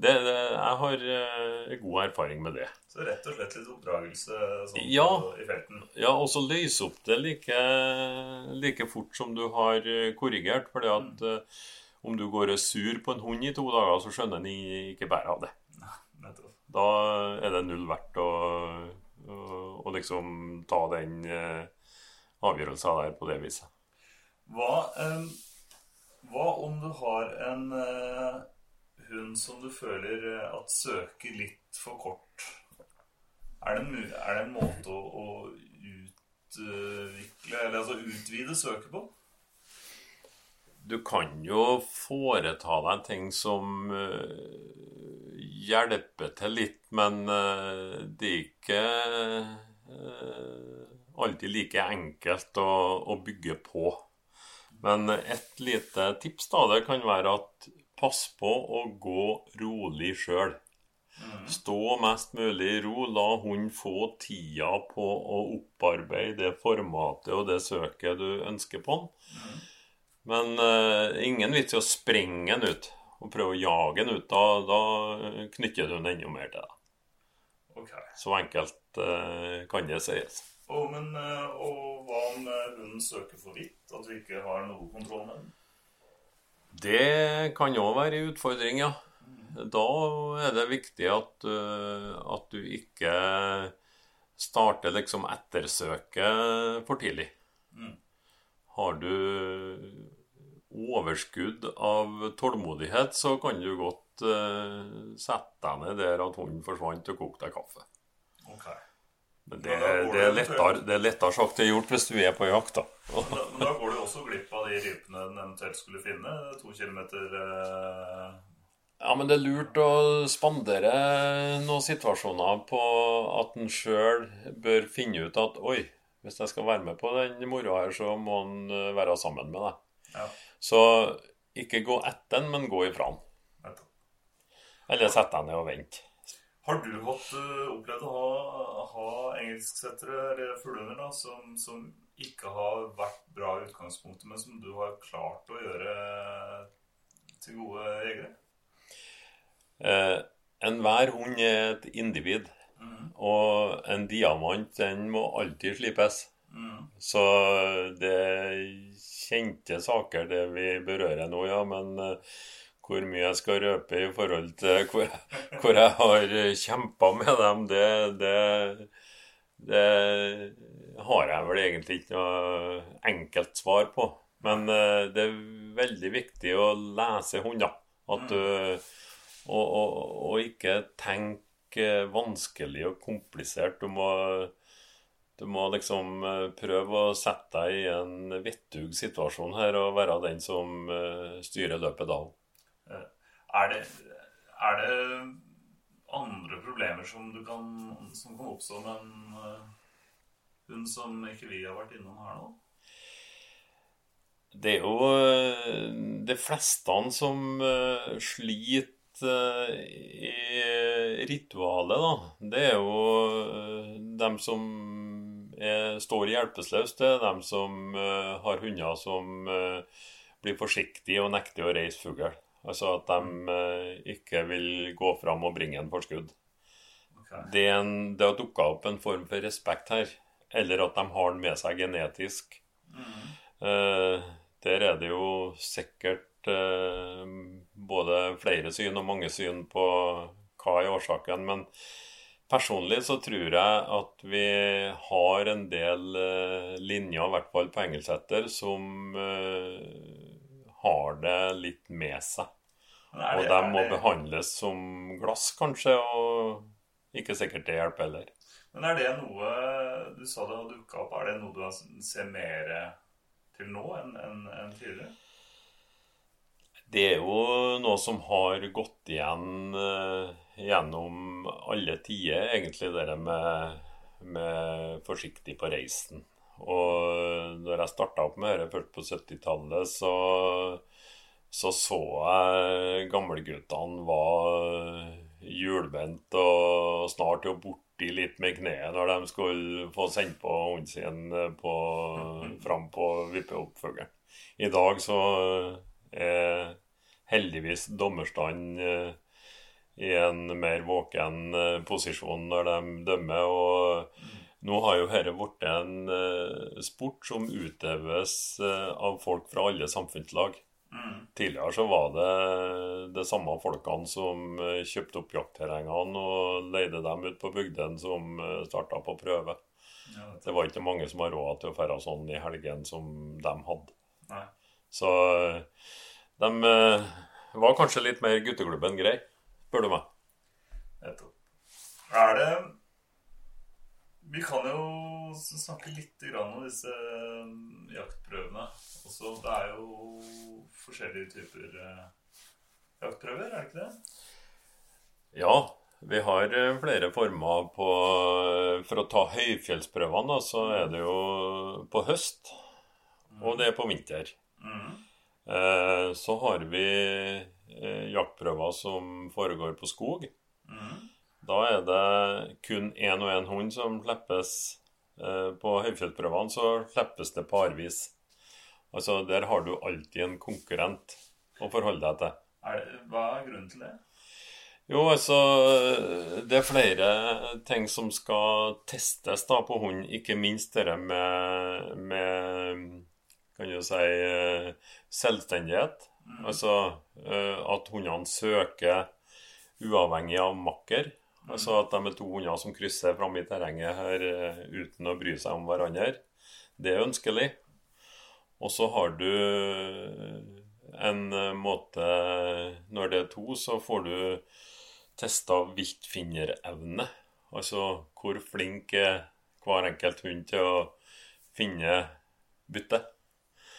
Det, det, jeg har uh, god erfaring med det. Så rett og slett litt oppdragelse sånn, Ja. i felten. Ja, og så løse opp det like, like fort som du har eh, korrigert. fordi at uh, om du går og er sur på en hund i to dager, så skjønner den ikke bæret av det. Da er det null verdt å, å, å liksom ta den eh, avgjørelsen der på det viset. Hva, eh, hva om du har en eh, hund som du føler eh, at søker litt for kort? Er det en, er det en måte å, å utvikle Eller altså utvide søket på? Du kan jo foreta deg en ting som eh, hjelper til litt, men eh, det er ikke alltid like enkelt å, å bygge på. Men et lite tips da, det kan være at pass på å gå rolig sjøl. Stå mest mulig i ro. La hunden få tida på å opparbeide det formatet og det søket du ønsker på den. Men eh, ingen vits i å sprenge den ut og prøve å jage den ut. Da, da knytter du den enda mer til deg. Okay. Så enkelt eh, kan det sies. Og, men, eh, og hva om eh, hunden søker for vidt? At vi ikke har noe kontroll med den? Det kan òg være en utfordring, ja. Da er det viktig at, eh, at du ikke starter liksom ettersøket for tidlig. Har du overskudd av tålmodighet, så kan du godt sette deg ned der at hunden forsvant og kokte deg kaffe. Ok. Men det, Men det, det er lettere, det er lettere sagt enn gjort hvis du er på jakt, da. *laughs* Men da, men da går du også glipp av de rypene den eventuelt skulle finne to kilometer eh, Ja, men det er lurt å spandere noen situasjoner på at en sjøl bør finne ut at oi, hvis jeg skal være med på den moroa her, så må en eh, være sammen med deg. Ja. Så ikke gå etter den, men gå ifra den. Eller sett deg ned og vent. Har du hatt, eh, opplevd å ha, ha engelsksettere eller fuglehunder som, som ikke har vært bra i utgangspunktet, men som du har klart å gjøre til gode jegere? Eh, Enhver hund er et individ, og en diamant den må alltid slipes. Så det er kjente saker det vi berører nå, ja. Men eh, hvor mye jeg skal røpe i forhold til hvor, hvor jeg har kjempa med dem, det, det, det har jeg vel egentlig ikke noe enkelt svar på. Men eh, det er veldig viktig å lese hunder. At du og, og, og ikke tenke vanskelig og komplisert. Du må, du må liksom eh, prøve å sette deg i en vettug situasjon her og være den som eh, styrer løpet da. Er det, er det andre problemer som, kan, som kan oppstå med en eh, hund som ikke vi har vært innom her nå? Det er jo eh, de fleste som eh, sliter eh, i ritualet, da. Det er jo eh, dem som er, står hjelpeløse. Det er dem som eh, har hunder som eh, blir forsiktige og nekter å reise fugl. Altså at de eh, ikke vil gå fram og bringe en forskudd. Okay. Det, en, det har dukka opp en form for respekt her. Eller at de har den med seg genetisk. Eh, der er det jo sikkert eh, både flere syn og mange syn på hva er årsaken. Men personlig så tror jeg at vi har en del eh, linjer, i hvert fall på engelsetter, som eh, har det litt med seg. Er Og de må det- behandles som glass, kanskje, og ikke sikkert det hjelper heller. Men er det noe Du sa det har dukka opp. Er det noe du ser mer til nå enn en, en tidligere? Det er jo noe som har gått igjen uh, gjennom alle tider, egentlig, det med, med forsiktig på reisen. Og når jeg starta opp med dette først på 70-tallet, så, så så jeg gamleguttene var hjulbent og snart jo borti litt med kneet når de skulle få sendt på hunden sin på, fram på vippeoppfølgeren. I dag så er heldigvis dommerstand eh, i en mer våken eh, posisjon når de dømmer. Og nå har jo dette blitt en eh, sport som utøves eh, av folk fra alle samfunnslag. Tidligere så var det de samme folkene som eh, kjøpte opp jaktterrengene og leide dem ut på bygdene, som starta på prøve. Det var ikke mange som har råd til å dra sånn i helgen som de hadde. Nei. Så de var kanskje litt mer gutteklubben grei, spør du meg. Nettopp. Er det Vi kan jo snakke litt grann om disse eh, jaktprøvene. Også, det er jo forskjellige typer eh, jaktprøver, er det ikke det? Ja, vi har eh, flere former på For å ta høyfjellsprøvene, så er det jo på høst, og det er på vinter. Mm. Så har vi jaktprøver som foregår på skog. Da er det kun én og én hund som slippes eh, på høyfjellsprøvene. Så slippes det parvis. Altså, der har du alltid en konkurrent å forholde deg til. Er det hva er grunnen til det? Jo, altså Det er flere ting som skal testes da på hund. Ikke minst det med, med kan du si selvstendighet. selvstendighet. Altså eh, at hundene søker uavhengig av makker. Altså at de er to hunder som krysser fram i terrenget her eh, uten å bry seg om hverandre. Det er ønskelig. Og så har du en eh, måte Når det er to, så får du testa viltfinnerevne. Altså hvor flink er hver enkelt hund til å finne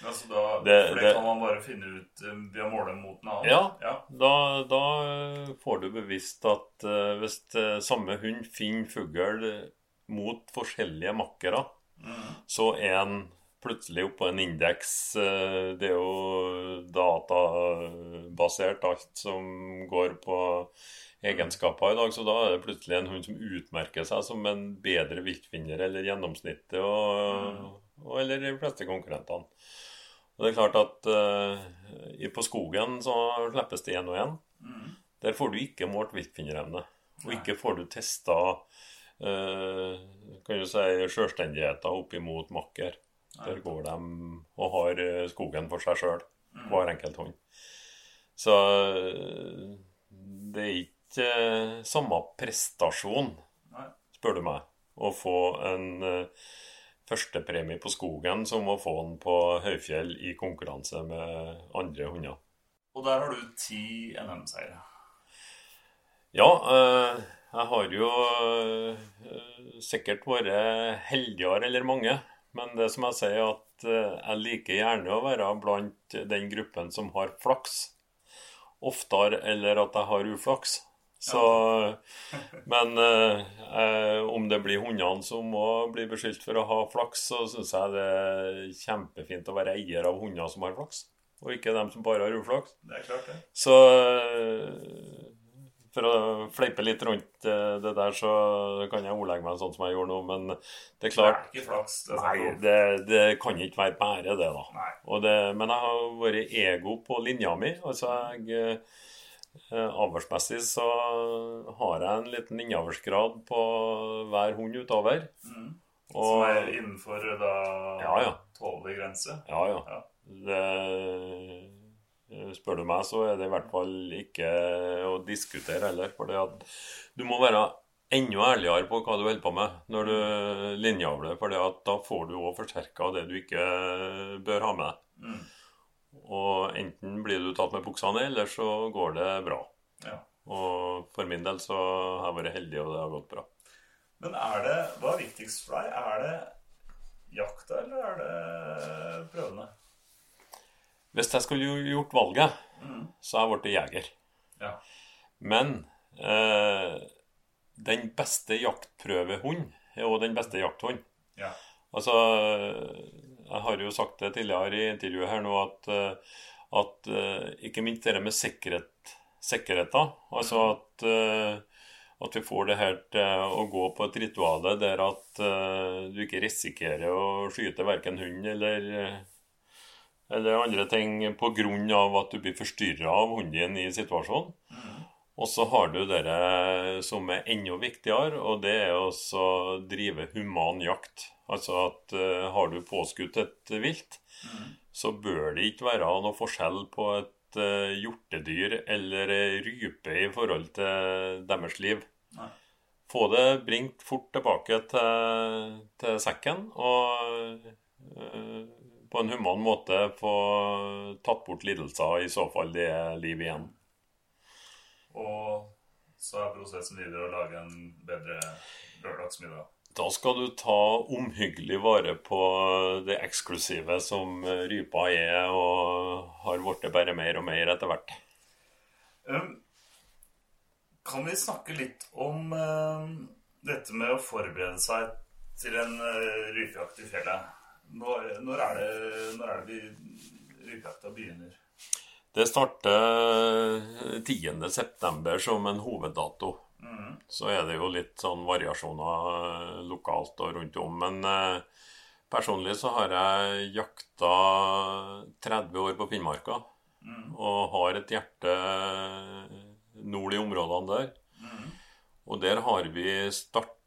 bytte. så da, Det- det, kan man bare finne ut eh, ved å måle mot en annen? Ja. ja. Da, da eh, får du bevisst at eh, hvis samme hund finner fugl mot forskjellige makkere, Mm. så er en plutselig oppå en indeks. Det er jo databasert, alt som går på egenskaper i dag. Så da er det plutselig en hund som utmerker seg som en bedre viltfinner eller gjennomsnittet, og, og, eller de fleste konkurrentene. Og det er klart at uh, på skogen så slippes det én og én. Mm. Der får du ikke målt viltfinnerevne. Og ikke får du testa uh, kan du si, sjølstendigheter opp imot makker. Der går de og har eh, skogen for seg sjøl, Mm. hver enkelt hånd. Så eh, det er ikke eh, samme prestasjon, spør du meg, å få en eh, førstepremie på skogen som å få den på høyfjell i konkurranse med andre hunder. Og der har du ti NM-seire. Ja, eh, jeg har jo eh, sikkert vært heldigere eller mange. Men det som jeg sier, at eh, jeg liker gjerne å være blant den gruppen som har flaks. Oftere eller at jeg har uflaks. Så, men eh, om det blir hundene som må bli beskyldt for å ha flaks, så syns jeg det er kjempefint å være eier av hunder som har flaks, og ikke dem som bare har uflaks. Det er klart, det. Så eh, for å fleipe litt rundt eh, det der, så kan jeg ordlegge meg sånn som jeg gjorde nå, men det er klart Det er ikke flaks. Det er Nei, det, det kan ikke være bare det, da. Det, men jeg har vært ego på linja mi. Altså jeg Avlsmessig så har jeg en liten innavlsgrad på hver hund utover. Mm. Og, Som er innenfor da Ja, ja. tålelig grense. Ja, ja. Ja. Det, spør du meg, så er det i hvert fall ikke å diskutere heller. For du må være enda ærligere på hva du holder på med når du linjeavler. For da får du òg forsterka det du ikke bør ha med. Mm. Og enten blir du tatt med buksa ned, eller så går det bra. Ja. Og for min del så har jeg vært heldig, og det har gått bra. Men er det, hva er viktigst for deg? Er det jakta, eller er det prøvene? Hvis jeg skulle gjort valget, Mm. så har jeg blitt jeger. Ja. Men eh, den beste jaktprøvehund er òg den beste jakthund. Ja. Altså, jeg har jo sagt det tidligere i intervjuet her nå at, eh, at eh, ikke minst det med sikkerhet, sikkerheten. Altså at, eh, at vi får det her til å gå på et rituale der at du ikke risikerer å skyte verken hund eller, eller andre ting pga. at du blir forstyrra av hunden din i situasjonen. Og så har du det som er enda viktigere, og det er å drive human jakt. Altså at uh, har du påskutt et vilt, så bør det ikke være noe forskjell på et uh, hjortedyr eller rype i forhold til deres liv. Nei. Få det bringt fort tilbake til, til sekken, og uh, på en human måte få tatt bort lidelser, i så fall det er liv igjen. Og så er prosessen videre å lage en bedre lørdagsmiddag. Da skal du ta omhyggelig vare på det eksklusive som rypa er, og har blitt bare mer og mer etter hvert. Um, kan vi snakke litt om uh, dette med å forberede seg til en uh, rypejakt i fjellet? Når, når, er det, når er det rypejakta begynner? Det starter 10.9. som en hoveddato. Mm. Så er det jo litt sånn variasjoner eh, lokalt og rundt om. Men eh, personlig så har jeg jakta 30 år på Finnmarka. Mm. Og har et hjerte nord i områdene der. Mm. Og der har vi starta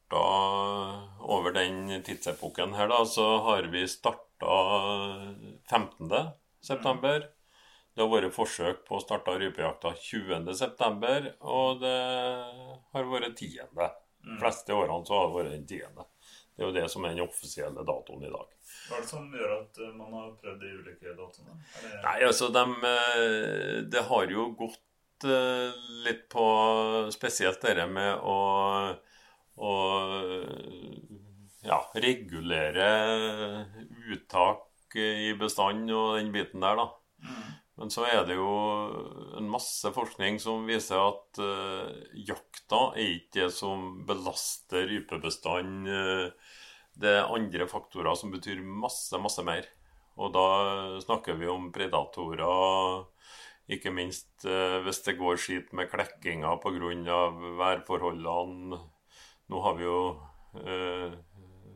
Over den tidsepoken her, da, så har vi starta 15. Det har vært forsøk på å starte rypejakta 20.9., og det har vært 10. De fleste årene så har det vært den 10. Det er jo det som er den offisielle datoen i dag. Hva er det som gjør at uh, man har prøvd de ulike datoene? Det... Nei, altså, dem, eh, Det har jo gått eh, litt på spesielt dette med å, å ja, regulere uttak i bestand og den biten der, da. Men så er det jo en masse forskning som viser at uh, jakta er ikke det som belaster rypebestanden. Uh, det er andre faktorer som betyr masse, masse mer. Og da snakker vi om predatorer, ikke minst uh, hvis det går skitt med klekkinga pga. værforholdene. Nå har vi jo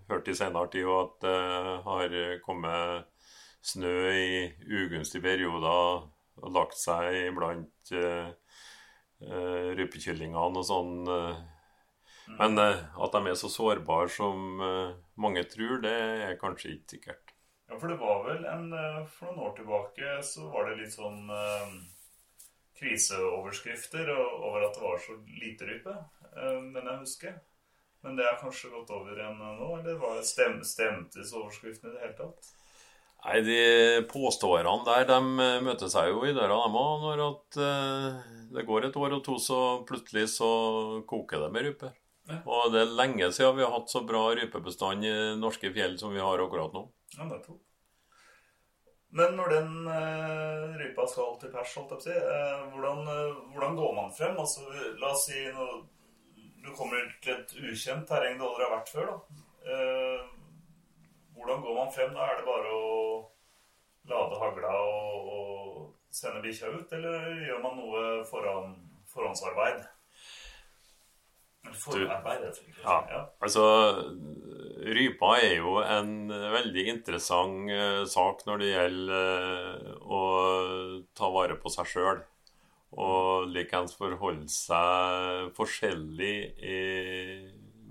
hørt i senere tid at det har kommet snø i ugunstige perioder og lagt seg iblant uh, uh, rypekyllingene og sånn. Uh. Men at de er så sårbare som mange tror, det er kanskje ikke sikkert. Ja, for det var vel en For noen år tilbake så var det litt sånn kriseoverskrifter over at det var så lite rype, men jeg husker. Men det er kanskje gått over igjen nå? Eller stemtes overskriftene i det hele tatt? Nei, de påståerne der, de eh, møter seg jo i døra, de òg. Når at, eh, det går et år og to, så plutselig så koker det med rype. Ja. Og det er lenge siden vi har hatt så bra rypebestand i norske fjell som vi har akkurat nå. Ja, nettopp. Men når den eh, rypa skal til pers, holdt jeg på å si, eh, hvordan, uh, hvordan, går man frem? Altså, la oss si no, du kommer til et ukjent terreng du aldri har vært før. da. Hvordan går man frem? da? Er det bare å lade hagla og, og sende bikkja ut, eller gjør man noe foran, forhåndsarbeid? Forarbeid, jeg ja, ja. Altså, rypa er jo en veldig interessant uh, sak når det gjelder uh, å ta vare på seg sjøl. Og likeens forholde seg forskjellig i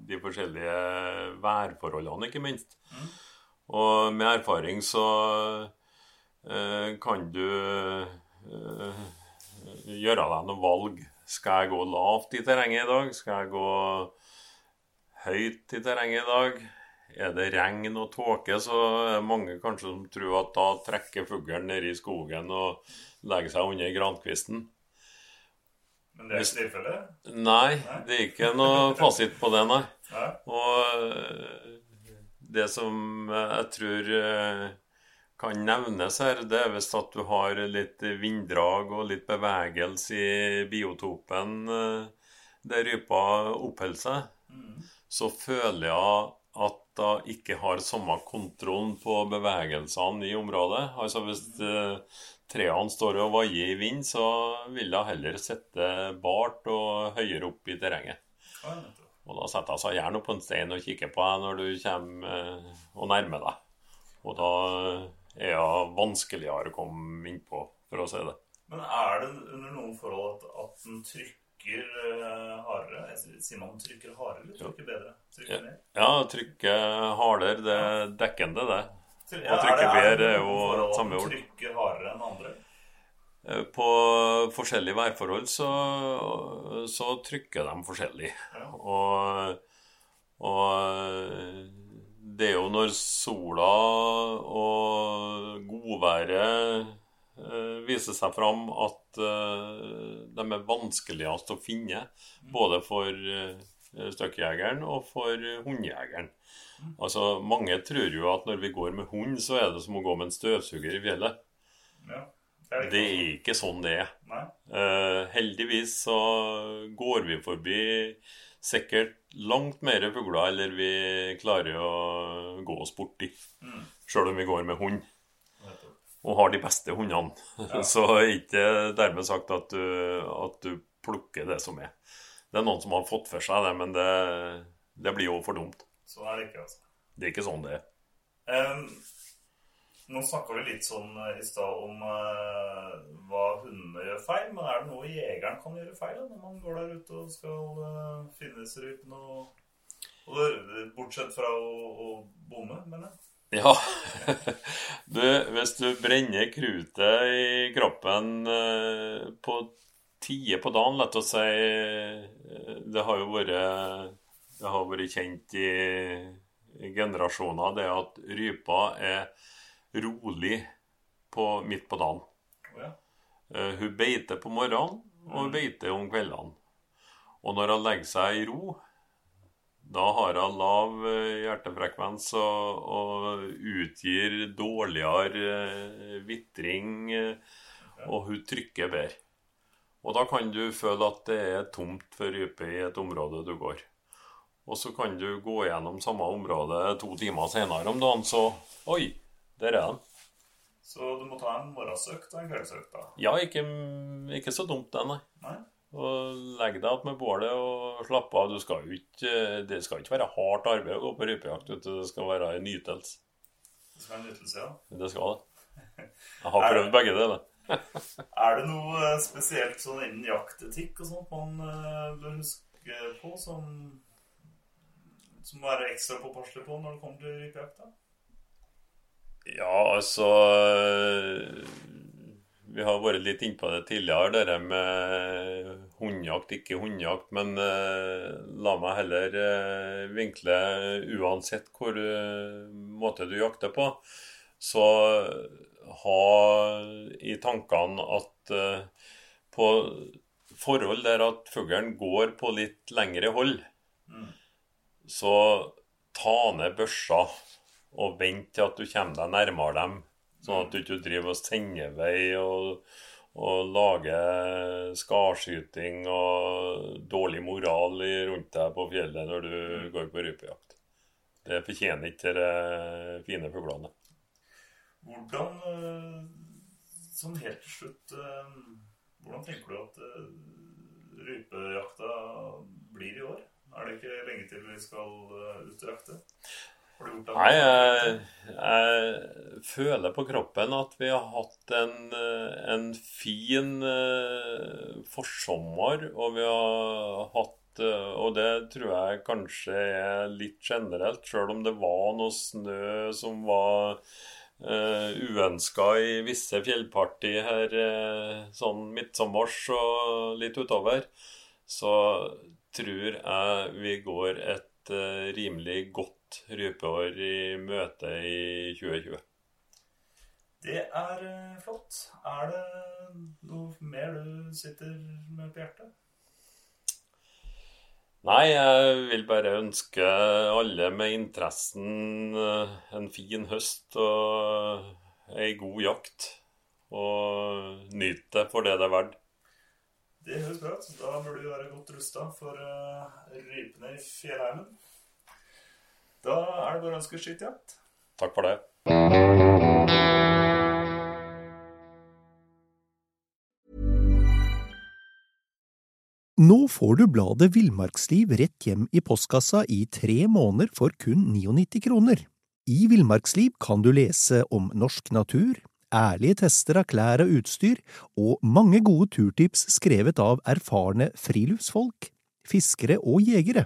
de forskjellige værforholdene, ikke minst. Mm. Og med erfaring så eh, kan du eh, gjøre deg noen valg. Skal jeg gå lavt i terrenget i dag? Skal jeg gå høyt i terrenget i dag? Er det regn og tåke, så er det mange kanskje som tror at da trekker fuglen ned i skogen og legger seg under grankvisten. Men det er ikke tilfellet? Nei, det er ikke noe fasit på det, nei. Og det som jeg tror eh, kan nevnes her, det er hvis at du har litt vinddrag og litt bevegelse i biotopen eh, der rypa oppholder seg, mm. så føler jeg at jeg ikke har samme kontrollen på bevegelsene i området. Altså Hvis uh, trærne står og vaier i vind, så vil jeg heller sitte bart og høyere opp i terrenget. Ja, og da setter jeg seg gjerne opp på en stein og kikker på deg når du kommer eh, og nærmer deg. Og da er hun vanskeligere å komme innpå, for å si det. Men er det under noen forhold at, at den trykker uh, hardere? Sier man trykker hardere eller trykker bedre? Trykker ja. ja, trykker hardere. Det er dekkende, det. Ja, og trykker bedre er jo samme ord. Trykker hardere enn andre? Eh, på forskjellige værforhold så, så trykker de forskjellig. Ja. Og, og, det er jo når sola og godværet eh, viser seg fram at eh, de er vanskeligst å finne. Både for støkkjegeren og for hundejegeren. Altså, Mange tror jo at når vi går med hund, så er det som å gå med en støvsuger i fjellet. Ja. Det er ikke sånn det er. Uh, heldigvis så går vi forbi sikkert langt mer fugler eller vi klarer å gå oss borti. Mm. Sjøl om vi går med hund. Og har de beste hundene. Ja. *laughs* så ikke dermed sagt at du, at du, plukker det som er. Det er noen som har fått for seg det, men det, det blir jo for dumt. Sånn er det ikke, altså. Det er ikke sånn det er. Um, nå snakka vi litt sånn eh, i stad om uh, hva hundene gjør feil. Men er det noe jegeren kan gjøre feil når man går der ute og skal uh, finne rypene? Og, og, bortsett fra å, å bomme, mener jeg. Ja. *laughs* du, hvis du brenner krutet i kroppen uh, på tide på dagen, lett å si Det har jo vært, det har vært kjent i, generasjoner, det at rypa er rolig på, midt på dagen. ja. uh, hun beiter på morgenen, og hun mm. beiter om kveldene. Og når hun legger seg i ro, Da har hun lav eh, hjertefrekvens og, og utgir dårligere eh, vitring, og hun trykker bedre. Og da kan du føle at det er tomt for rype i et område du går. Og så kan du gå gjennom samme område to timer senere om dagen, så Oi, der er den. Så du må ta en morgensøkt og en kveldsøkt, da? Ja, ikke, ikke så dumt, det, nei. Nei? Og legg deg med bålet og slapp av. Du skal ut. ikke, det skal ikke være hardt arbeid å gå på rypejakt. Det skal være en nytelse. Det skal være en nytelse, ja. Det skal det. *laughs* Jeg har prøvd begge deler. *laughs* Er det noe eh, spesielt sånn innen jaktetikk og sånt man eh, bør huske på, som, som må være ekstra påpasselig på når det kommer til rypejakta? Ja, altså Vi har vært litt innpå det tidligere, det med hundejakt, ikke hundejakt. Men uh, la meg heller uh, vinkle uansett hvor uh, måte du jakter på. Så ha i tankene at på forhold der at fuglen går på litt lengre hold, så ta ned børsa og vent til at du kommer deg nærmere dem. Sånn at du ikke driver og sender vei og, og lager skarskyting og dårlig moral rundt deg på fjellet når du går på rypejakt. Det fortjener ikke de fine fuglene. Hvordan eh, Sånn helt til slutt eh, Hvordan tenker du at eh, rypejakta blir i år? Er det ikke lenge til vi skal ut og jakte? Nei, jeg, jeg føler på kroppen at vi har hatt en, eh, en fin eh, forsommer, og vi har hatt eh, Og det tror jeg kanskje er litt generelt, sjøl om det var noe snø som var uh, uønska i visse fjellparti her uh, sånn midtsommers og litt utover, så tror jeg vi går et uh, rimelig godt rypeår i møte i 2020. Det er eh, flott. Er det noe mer du sitter med på hjertet? Nei, jeg vil bare ønske alle med interessen eh, en fin høst og ei god jakt. Og nyt det for det det er verdt. Det høres bra ut. Da burde vi være godt rusta for uh, rypene i fjellheimen. Da er det bare å ønske skytjakt. Takk for det. Nå får du bladet Villmarksliv rett hjem i postkassa i tre måneder for kun 99 kroner. I Villmarksliv kan du lese om norsk natur, ærlige tester av klær og utstyr, og mange gode turtips skrevet av erfarne friluftsfolk, fiskere og jegere.